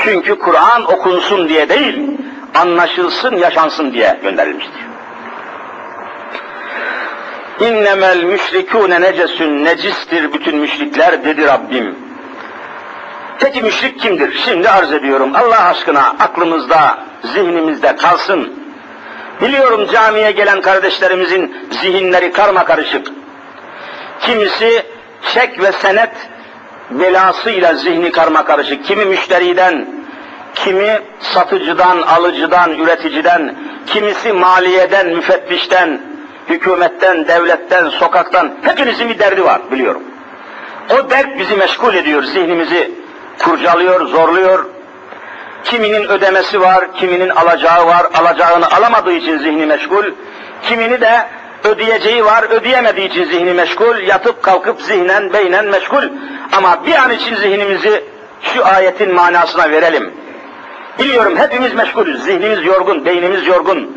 Çünkü Kur'an okunsun diye değil, anlaşılsın, yaşansın diye gönderilmiştir. İnnemel müşrikûne necesün necistir bütün müşrikler dedi Rabbim. Peki müşrik kimdir? Şimdi arz ediyorum. Allah aşkına aklımızda, zihnimizde kalsın. Biliyorum camiye gelen kardeşlerimizin zihinleri karma karışık. Kimisi çek ve senet belasıyla zihni karma karışık. Kimi müşteriden, kimi satıcıdan, alıcıdan, üreticiden, kimisi maliyeden, müfettişten, hükümetten, devletten, sokaktan, hepinizin bir derdi var biliyorum. O dert bizi meşgul ediyor, zihnimizi kurcalıyor, zorluyor. Kiminin ödemesi var, kiminin alacağı var, alacağını alamadığı için zihni meşgul. Kimini de ödeyeceği var, ödeyemediği için zihni meşgul, yatıp kalkıp zihnen, beynen meşgul. Ama bir an için zihnimizi şu ayetin manasına verelim. Biliyorum hepimiz meşgulüz, zihnimiz yorgun, beynimiz yorgun.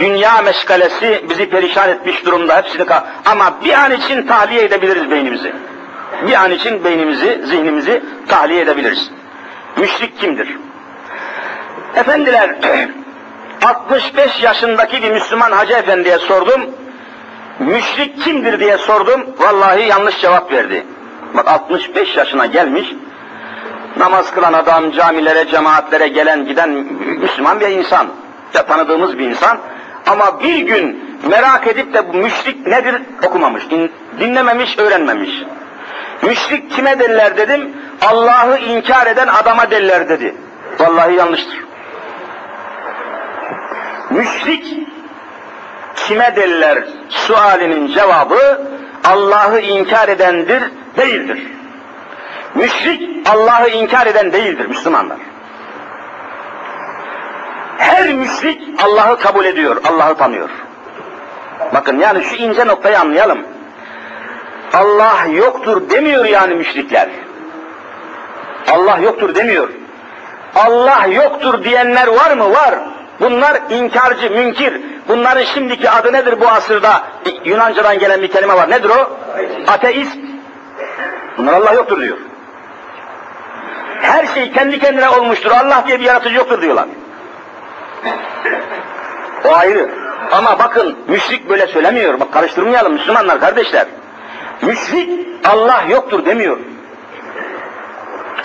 Dünya meşgalesi bizi perişan etmiş durumda hepsini ama bir an için tahliye edebiliriz beynimizi. Bir an için beynimizi, zihnimizi tahliye edebiliriz. Müşrik kimdir? Efendiler, 65 yaşındaki bir Müslüman Hacı Efendi'ye sordum. Müşrik kimdir diye sordum. Vallahi yanlış cevap verdi. Bak 65 yaşına gelmiş, namaz kılan adam, camilere, cemaatlere gelen giden Müslüman bir insan. Ya tanıdığımız bir insan. Ama bir gün merak edip de bu müşrik nedir okumamış, dinlememiş, öğrenmemiş. Müşrik kime derler dedim, Allah'ı inkar eden adama derler dedi. Vallahi yanlıştır. Müşrik kime derler sualinin cevabı Allah'ı inkar edendir, değildir. Müşrik Allah'ı inkar eden değildir Müslümanlar. Her müşrik Allah'ı kabul ediyor, Allah'ı tanıyor. Bakın yani şu ince noktayı anlayalım. Allah yoktur demiyor yani müşrikler. Allah yoktur demiyor. Allah yoktur diyenler var mı? Var. Bunlar inkarcı, münkir. Bunların şimdiki adı nedir bu asırda? Yunancadan gelen bir kelime var. Nedir o? Ateist. Bunlar Allah yoktur diyor. Her şey kendi kendine olmuştur. Allah diye bir yaratıcı yoktur diyorlar. O ayrı. Ama bakın müşrik böyle söylemiyor. Bak karıştırmayalım Müslümanlar kardeşler. Müşrik Allah yoktur demiyor.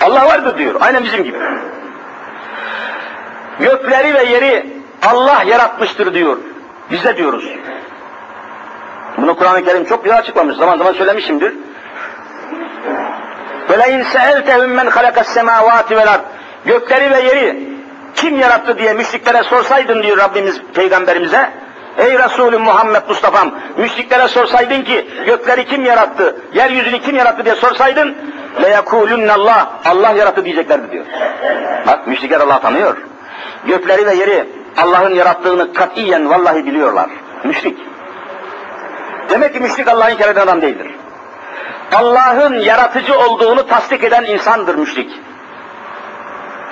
Allah vardır diyor. Aynen bizim gibi. Gökleri ve yeri Allah yaratmıştır diyor. Biz de diyoruz. Bunu Kur'an-ı Kerim çok güzel açıklamış. Zaman zaman söylemişimdir. وَلَاِنْ سَأَلْتَهُمْ مَنْ خَلَقَ السَّمَاوَاتِ وَالْاَرْضِ Gökleri ve yeri kim yarattı diye müşriklere sorsaydın diyor Rabbimiz peygamberimize. Ey Resulüm Muhammed Mustafa'm, müşriklere sorsaydın ki gökleri kim yarattı, yeryüzünü kim yarattı diye sorsaydın, le Allah, Allah yarattı diyeceklerdi diyor. Bak müşrikler Allah tanıyor. Gökleri ve yeri Allah'ın yarattığını katiyen vallahi biliyorlar. Müşrik. Demek ki müşrik Allah'ın inkar adam değildir. Allah'ın yaratıcı olduğunu tasdik eden insandır müşrik.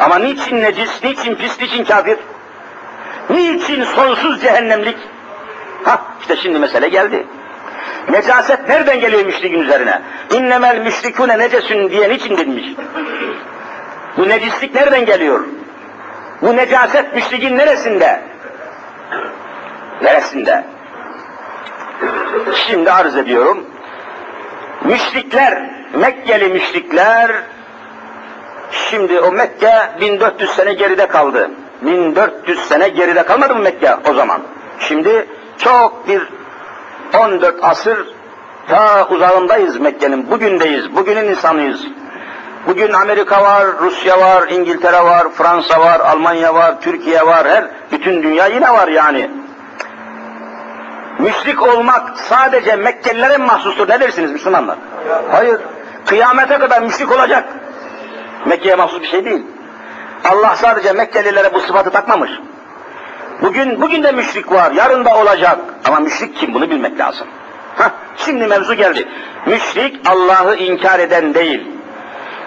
Ama niçin necis, niçin pis, niçin kafir? Niçin sonsuz cehennemlik? Ha işte şimdi mesele geldi. Necaset nereden geliyor müşrikin üzerine? İnnemel müşrikune necesün diye niçin demiş? Bu necislik nereden geliyor? Bu necaset müşrikin neresinde? Neresinde? Şimdi arz ediyorum. Müşrikler, Mekkeli müşrikler, şimdi o Mekke 1400 sene geride kaldı. 1400 sene geride kalmadı mı Mekke o zaman? Şimdi çok bir 14 asır ta uzağındayız Mekke'nin. Bugündeyiz, bugünün insanıyız. Bugün Amerika var, Rusya var, İngiltere var, Fransa var, Almanya var, Türkiye var, her bütün dünya yine var yani. Müşrik olmak sadece Mekkelilere mi mahsustur? Ne dersiniz Müslümanlar? Hayır. Kıyamete kadar müşrik olacak. Mekke'ye mahsus bir şey değil. Allah sadece Mekkelilere bu sıfatı takmamış. Bugün bugün de müşrik var, yarın da olacak. Ama müşrik kim bunu bilmek lazım. Hah, şimdi mevzu geldi. Müşrik Allah'ı inkar eden değil.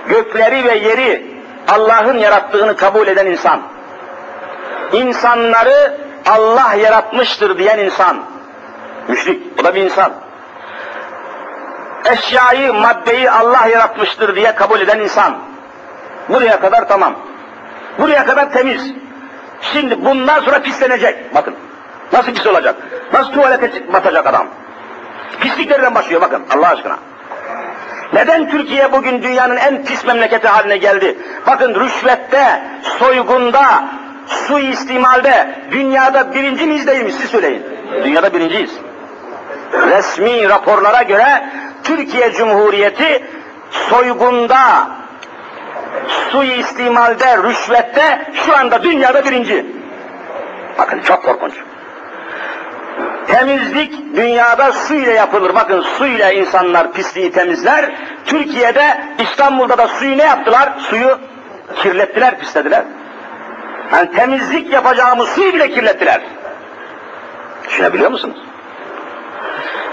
Gökleri ve yeri Allah'ın yarattığını kabul eden insan. İnsanları Allah yaratmıştır diyen insan. Müşrik, o da bir insan. Eşyayı, maddeyi Allah yaratmıştır diye kabul eden insan. Buraya kadar tamam. Buraya kadar temiz. Şimdi bundan sonra pislenecek. Bakın. Nasıl pis olacak? Nasıl tuvalete batacak adam? Pisliklerden başlıyor bakın Allah aşkına. Neden Türkiye bugün dünyanın en pis memleketi haline geldi? Bakın rüşvette, soygunda, su istimalde dünyada birinci miyiz değil mi? Siz söyleyin. Dünyada birinciyiz. Resmi raporlara göre Türkiye Cumhuriyeti soygunda, suistimalde, rüşvette şu anda dünyada birinci. Bakın çok korkunç. Temizlik dünyada su ile yapılır. Bakın su ile insanlar pisliği temizler. Türkiye'de, İstanbul'da da suyu ne yaptılar? Suyu kirlettiler, pislediler. Yani temizlik yapacağımız suyu bile kirlettiler. Düşünebiliyor musunuz?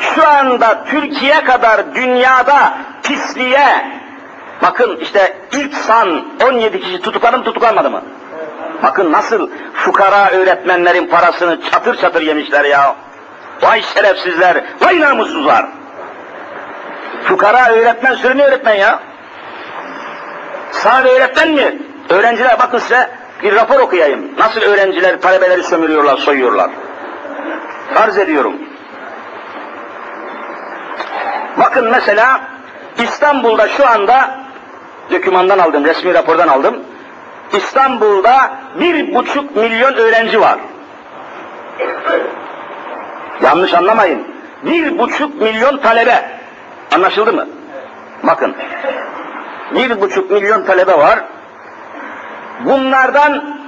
Şu anda Türkiye kadar dünyada pisliğe, Bakın işte ilk san 17 kişi tutuklandı mı tutuklanmadı mı? Bakın nasıl fukara öğretmenlerin parasını çatır çatır yemişler ya. Vay şerefsizler, vay namussuzlar. Fukara öğretmen sürünü öğretmen ya. Sade öğretmen mi? Öğrenciler bakın size bir rapor okuyayım. Nasıl öğrenciler talebeleri sömürüyorlar, soyuyorlar. Arz ediyorum. Bakın mesela İstanbul'da şu anda dökümandan aldım, resmi rapordan aldım. İstanbul'da bir buçuk milyon öğrenci var. Yanlış anlamayın. Bir buçuk milyon talebe. Anlaşıldı mı? Bakın. Bir buçuk milyon talebe var. Bunlardan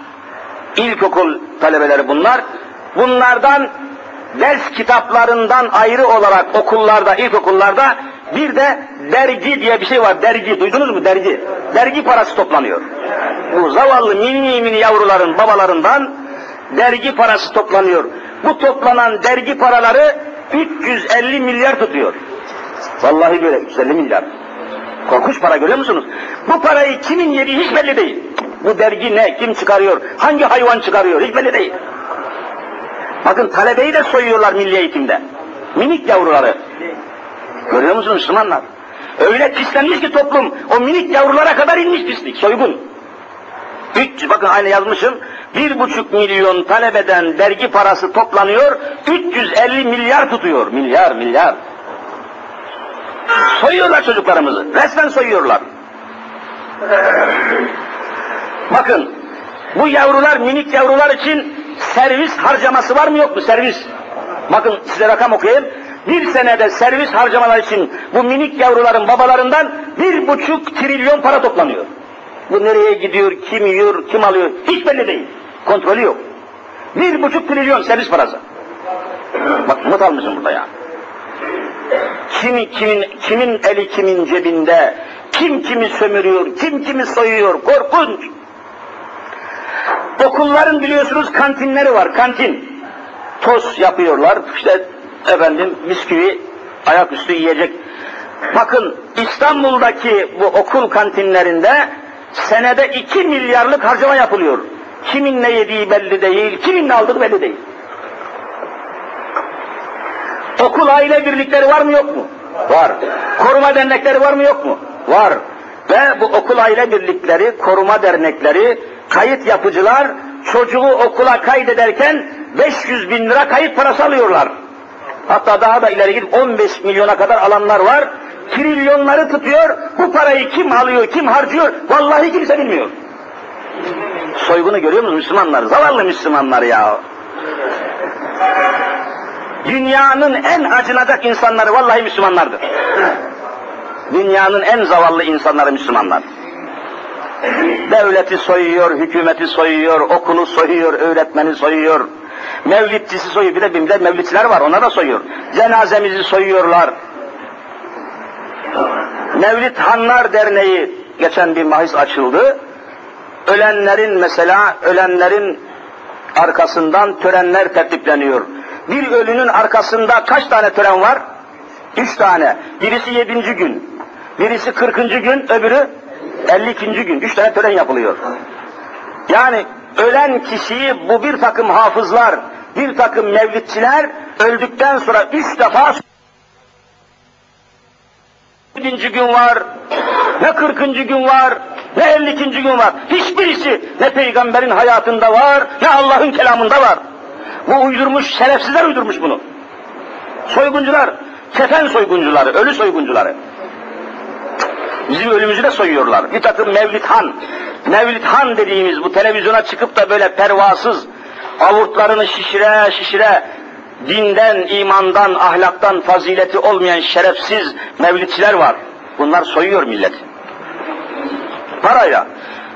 ilkokul talebeleri bunlar. Bunlardan ders kitaplarından ayrı olarak okullarda, ilkokullarda bir de dergi diye bir şey var. Dergi, duydunuz mu dergi? Dergi parası toplanıyor. Bu zavallı mini mini yavruların babalarından dergi parası toplanıyor. Bu toplanan dergi paraları 350 milyar tutuyor. Vallahi böyle 350 milyar. Korkunç para görüyor musunuz? Bu parayı kimin yediği hiç belli değil. Bu dergi ne, kim çıkarıyor, hangi hayvan çıkarıyor hiç belli değil. Bakın talebeyi de soyuyorlar milli eğitimde. Minik yavruları. Görüyor musunuz Müslümanlar? Öyle pislenmiş ki toplum, o minik yavrulara kadar inmiş pislik, soygun. Üç, bakın aynı yazmışım, bir buçuk milyon talebeden dergi parası toplanıyor, 350 milyar tutuyor. Milyar, milyar. Soyuyorlar çocuklarımızı, resmen soyuyorlar. Bakın, bu yavrular, minik yavrular için servis harcaması var mı yok mu servis? Bakın size rakam okuyayım. Bir senede servis harcamalar için bu minik yavruların babalarından bir buçuk trilyon para toplanıyor. Bu nereye gidiyor, kim yiyor, kim alıyor hiç belli değil. Kontrolü yok. Bir buçuk trilyon servis parası. Bak not almışım burada ya. Kim kimin, kimin eli kimin cebinde, kim kimi sömürüyor, kim kimi soyuyor, korkunç. Okulların biliyorsunuz kantinleri var, kantin. Toz yapıyorlar, işte efendim bisküvi, ayaküstü yiyecek. Bakın İstanbul'daki bu okul kantinlerinde senede iki milyarlık harcama yapılıyor. Kimin ne yediği belli değil, kimin ne aldığı belli değil. Okul aile birlikleri var mı yok mu? Var. Koruma dernekleri var mı yok mu? Var. Ve bu okul aile birlikleri, koruma dernekleri, kayıt yapıcılar çocuğu okula kaydederken 500 bin lira kayıt parası alıyorlar. Hatta daha da ileri gidip 15 milyona kadar alanlar var. Trilyonları tutuyor. Bu parayı kim alıyor, kim harcıyor? Vallahi kimse bilmiyor. Soygunu görüyor musunuz Müslümanlar? Zavallı Müslümanlar ya. Dünyanın en acınacak insanları vallahi Müslümanlardır. Dünyanın en zavallı insanları Müslümanlar. Devleti soyuyor, hükümeti soyuyor, okulu soyuyor, öğretmeni soyuyor. Mevlidçisi soyuyor. Bir de bir de mevlidçiler var, ona da soyuyor. Cenazemizi soyuyorlar. Mevlid Hanlar Derneği geçen bir mahis açıldı. Ölenlerin mesela, ölenlerin arkasından törenler tertipleniyor. Bir ölünün arkasında kaç tane tören var? Üç tane. Birisi yedinci gün, birisi kırkıncı gün, öbürü elli ikinci gün. Üç tane tören yapılıyor. Yani ölen kişiyi bu bir takım hafızlar, bir takım mevlidçiler öldükten sonra üç defa yedinci gün var, ne kırkıncı gün var, ne elli ikinci gün var. Hiçbirisi ne peygamberin hayatında var, ne Allah'ın kelamında var. Bu uydurmuş, şerefsizler uydurmuş bunu. Soyguncular, kefen soyguncuları, ölü soyguncuları. Bizim ölümümüzü de soyuyorlar. Bir takım Mevlid Han, Mevlid Han dediğimiz bu televizyona çıkıp da böyle pervasız avurtlarını şişire şişire dinden, imandan, ahlaktan fazileti olmayan şerefsiz mevlidçiler var. Bunlar soyuyor milleti. Parayla.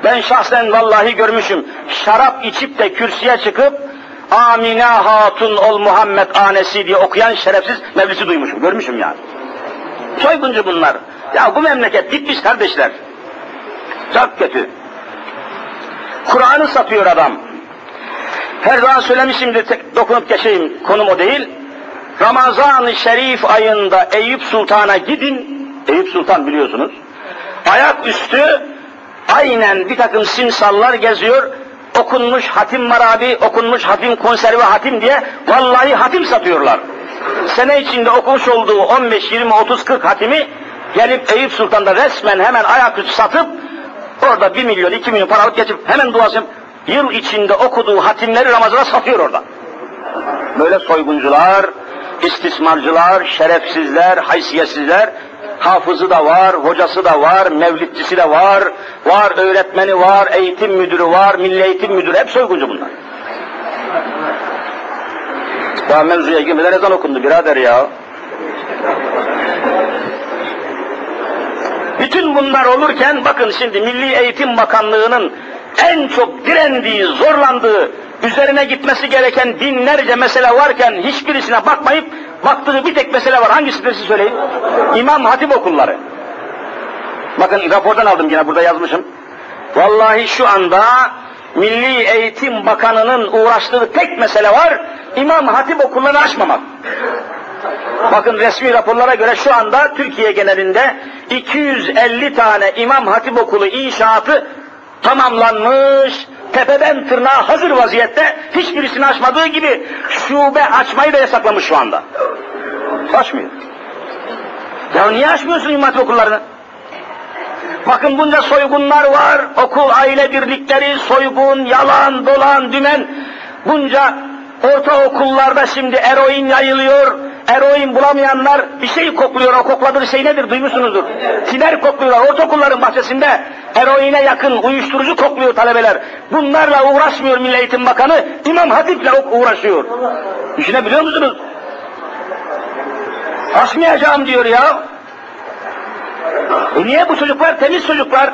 Ben şahsen vallahi görmüşüm. Şarap içip de kürsüye çıkıp Amine Hatun ol Muhammed anesi diye okuyan şerefsiz mevlisi duymuşum, görmüşüm yani. Soyguncu bunlar. Ya bu memleket bitmiş kardeşler. Çok kötü. Kur'an'ı satıyor adam. Her zaman söylemişimdir, tek dokunup geçeyim, konum o değil. Ramazan-ı Şerif ayında Eyüp Sultan'a gidin, Eyüp Sultan biliyorsunuz. ayak üstü aynen bir takım simsallar geziyor, okunmuş hatim marabi, okunmuş hatim konserve hatim diye vallahi hatim satıyorlar. Sene içinde okumuş olduğu 15, 20, 30, 40 hatimi gelip Eyüp Sultan'da resmen hemen ayaküstü satıp orada 1 milyon, 2 milyon para alıp geçip hemen duasını yıl içinde okuduğu hatimleri Ramazan'a satıyor orada. Böyle soyguncular, istismarcılar, şerefsizler, haysiyetsizler, hafızı da var, hocası da var, mevlidçisi de var, var öğretmeni var, eğitim müdürü var, milli eğitim müdürü, hep soyguncu bunlar. Daha mevzuya girmeden ezan okundu birader ya. Bütün bunlar olurken bakın şimdi Milli Eğitim Bakanlığı'nın en çok direndiği, zorlandığı, üzerine gitmesi gereken binlerce mesele varken hiçbirisine bakmayıp baktığı bir tek mesele var. Hangisidir siz söyleyin? İmam Hatip okulları. Bakın rapordan aldım yine burada yazmışım. Vallahi şu anda Milli Eğitim Bakanı'nın uğraştığı tek mesele var. İmam Hatip okullarını açmamak. Bakın resmi raporlara göre şu anda Türkiye genelinde 250 tane İmam Hatip Okulu inşaatı tamamlanmış, tepeden tırnağa hazır vaziyette, hiçbirisini açmadığı gibi şube açmayı da yasaklamış şu anda. Açmıyor. Ya niye açmıyorsun İmam Hatip okullarını? Bakın bunca soygunlar var, okul aile birlikleri, soygun, yalan, dolan, dümen. Bunca ortaokullarda şimdi eroin yayılıyor, eroin bulamayanlar bir şey kokluyor, o kokladığı şey nedir duymuşsunuzdur. Siler kokluyorlar, ortaokulların bahçesinde eroine yakın uyuşturucu kokluyor talebeler. Bunlarla uğraşmıyor Milli Eğitim Bakanı, İmam Hatip'le uğraşıyor. Düşünebiliyor musunuz? Açmayacağım diyor ya. E niye bu çocuklar temiz çocuklar?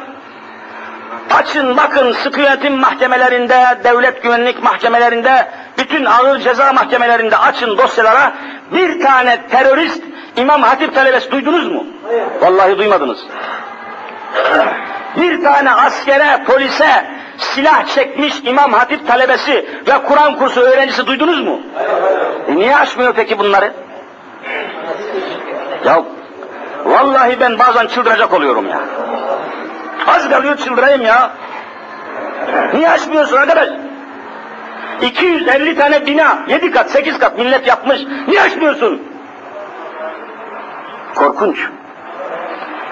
Açın bakın sıkı yönetim mahkemelerinde, devlet güvenlik mahkemelerinde, bütün ağır ceza mahkemelerinde açın dosyalara bir tane terörist İmam Hatip talebesi duydunuz mu? Hayır. Vallahi duymadınız. Bir tane askere, polise silah çekmiş İmam Hatip talebesi ve Kur'an kursu öğrencisi duydunuz mu? E niye açmıyor peki bunları? Ya vallahi ben bazen çıldıracak oluyorum ya. Az kalıyor çıldırayım ya. Niye açmıyorsun arkadaş? 250 tane bina, 7 kat, 8 kat millet yapmış. Niye açmıyorsun? Korkunç.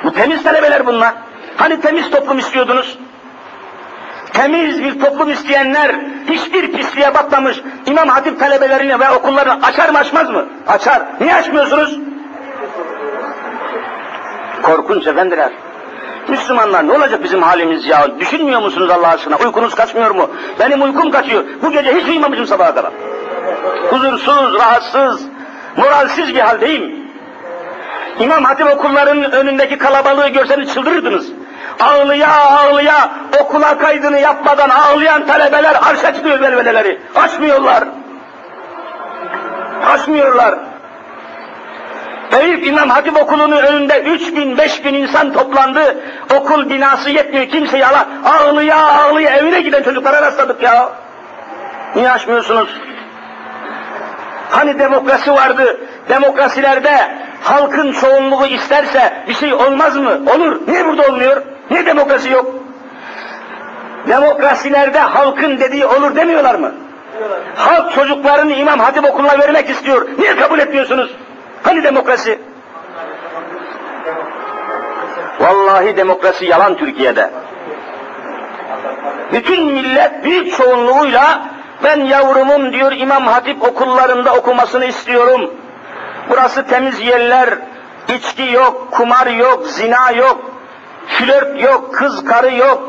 Bu temiz talebeler bunlar. Hani temiz toplum istiyordunuz? Temiz bir toplum isteyenler hiçbir pisliğe batmamış İmam Hatip talebelerini ve okullarını açar mı açmaz mı? Açar. Niye açmıyorsunuz? Korkunç efendiler. Müslümanlar ne olacak bizim halimiz ya? Düşünmüyor musunuz Allah aşkına? Uykunuz kaçmıyor mu? Benim uykum kaçıyor. Bu gece hiç uyumamışım sabaha kadar. Huzursuz, rahatsız, moralsiz bir haldeyim. İmam Hatip okullarının önündeki kalabalığı görseniz çıldırırdınız. Ağlıya ağlıya okula kaydını yapmadan ağlayan talebeler arş açmıyor velveleleri. Açmıyorlar. Açmıyorlar. Eyüp İmam Hatip Okulu'nun önünde 3 bin, 5 bin insan toplandı. Okul binası yetmiyor, kimseyi ala, ağlıya ağlıya evine giden çocuklara rastladık ya. Niye açmıyorsunuz? Hani demokrasi vardı, demokrasilerde halkın çoğunluğu isterse bir şey olmaz mı? Olur. Niye burada olmuyor? Niye demokrasi yok? Demokrasilerde halkın dediği olur demiyorlar mı? Halk çocuklarını İmam Hatip okuluna vermek istiyor. Niye kabul etmiyorsunuz? Hani demokrasi? Vallahi demokrasi yalan Türkiye'de. Bütün millet büyük çoğunluğuyla ben yavrumun diyor İmam Hatip okullarında okumasını istiyorum. Burası temiz yerler, içki yok, kumar yok, zina yok, flört yok, kız karı yok,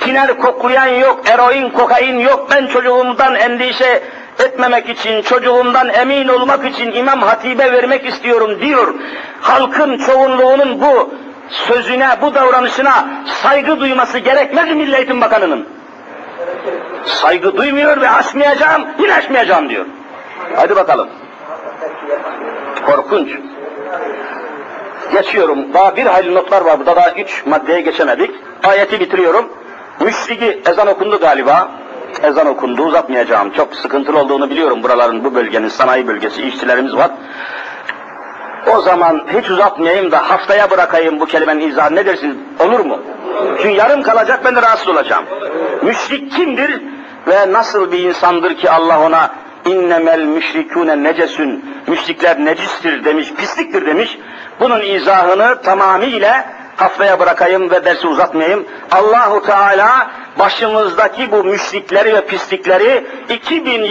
tiner koklayan yok, eroin, kokain yok. Ben çocuğumdan endişe etmemek için, çocuğumdan emin olmak için İmam Hatip'e vermek istiyorum diyor. Halkın çoğunluğunun bu sözüne, bu davranışına saygı duyması gerekmez mi Milli Eğitim Bakanı'nın? Saygı duymuyor ve açmayacağım, yine açmayacağım diyor. Hadi bakalım. Korkunç. Geçiyorum. Daha bir hayli notlar var burada. Daha üç maddeye geçemedik. Ayeti bitiriyorum. Müşriki ezan okundu galiba ezan okundu uzatmayacağım. Çok sıkıntılı olduğunu biliyorum buraların bu bölgenin sanayi bölgesi işçilerimiz var. O zaman hiç uzatmayayım da haftaya bırakayım bu kelimenin izahını. Ne dersiniz? Olur mu? Çünkü yarım kalacak ben de rahatsız olacağım. Müşrik kimdir ve nasıl bir insandır ki Allah ona innemel müşrikûne necesün müşrikler necistir demiş, pisliktir demiş. Bunun izahını tamamıyla haftaya bırakayım ve dersi uzatmayayım. Allahu Teala başımızdaki bu müşrikleri ve pislikleri 2000 yıl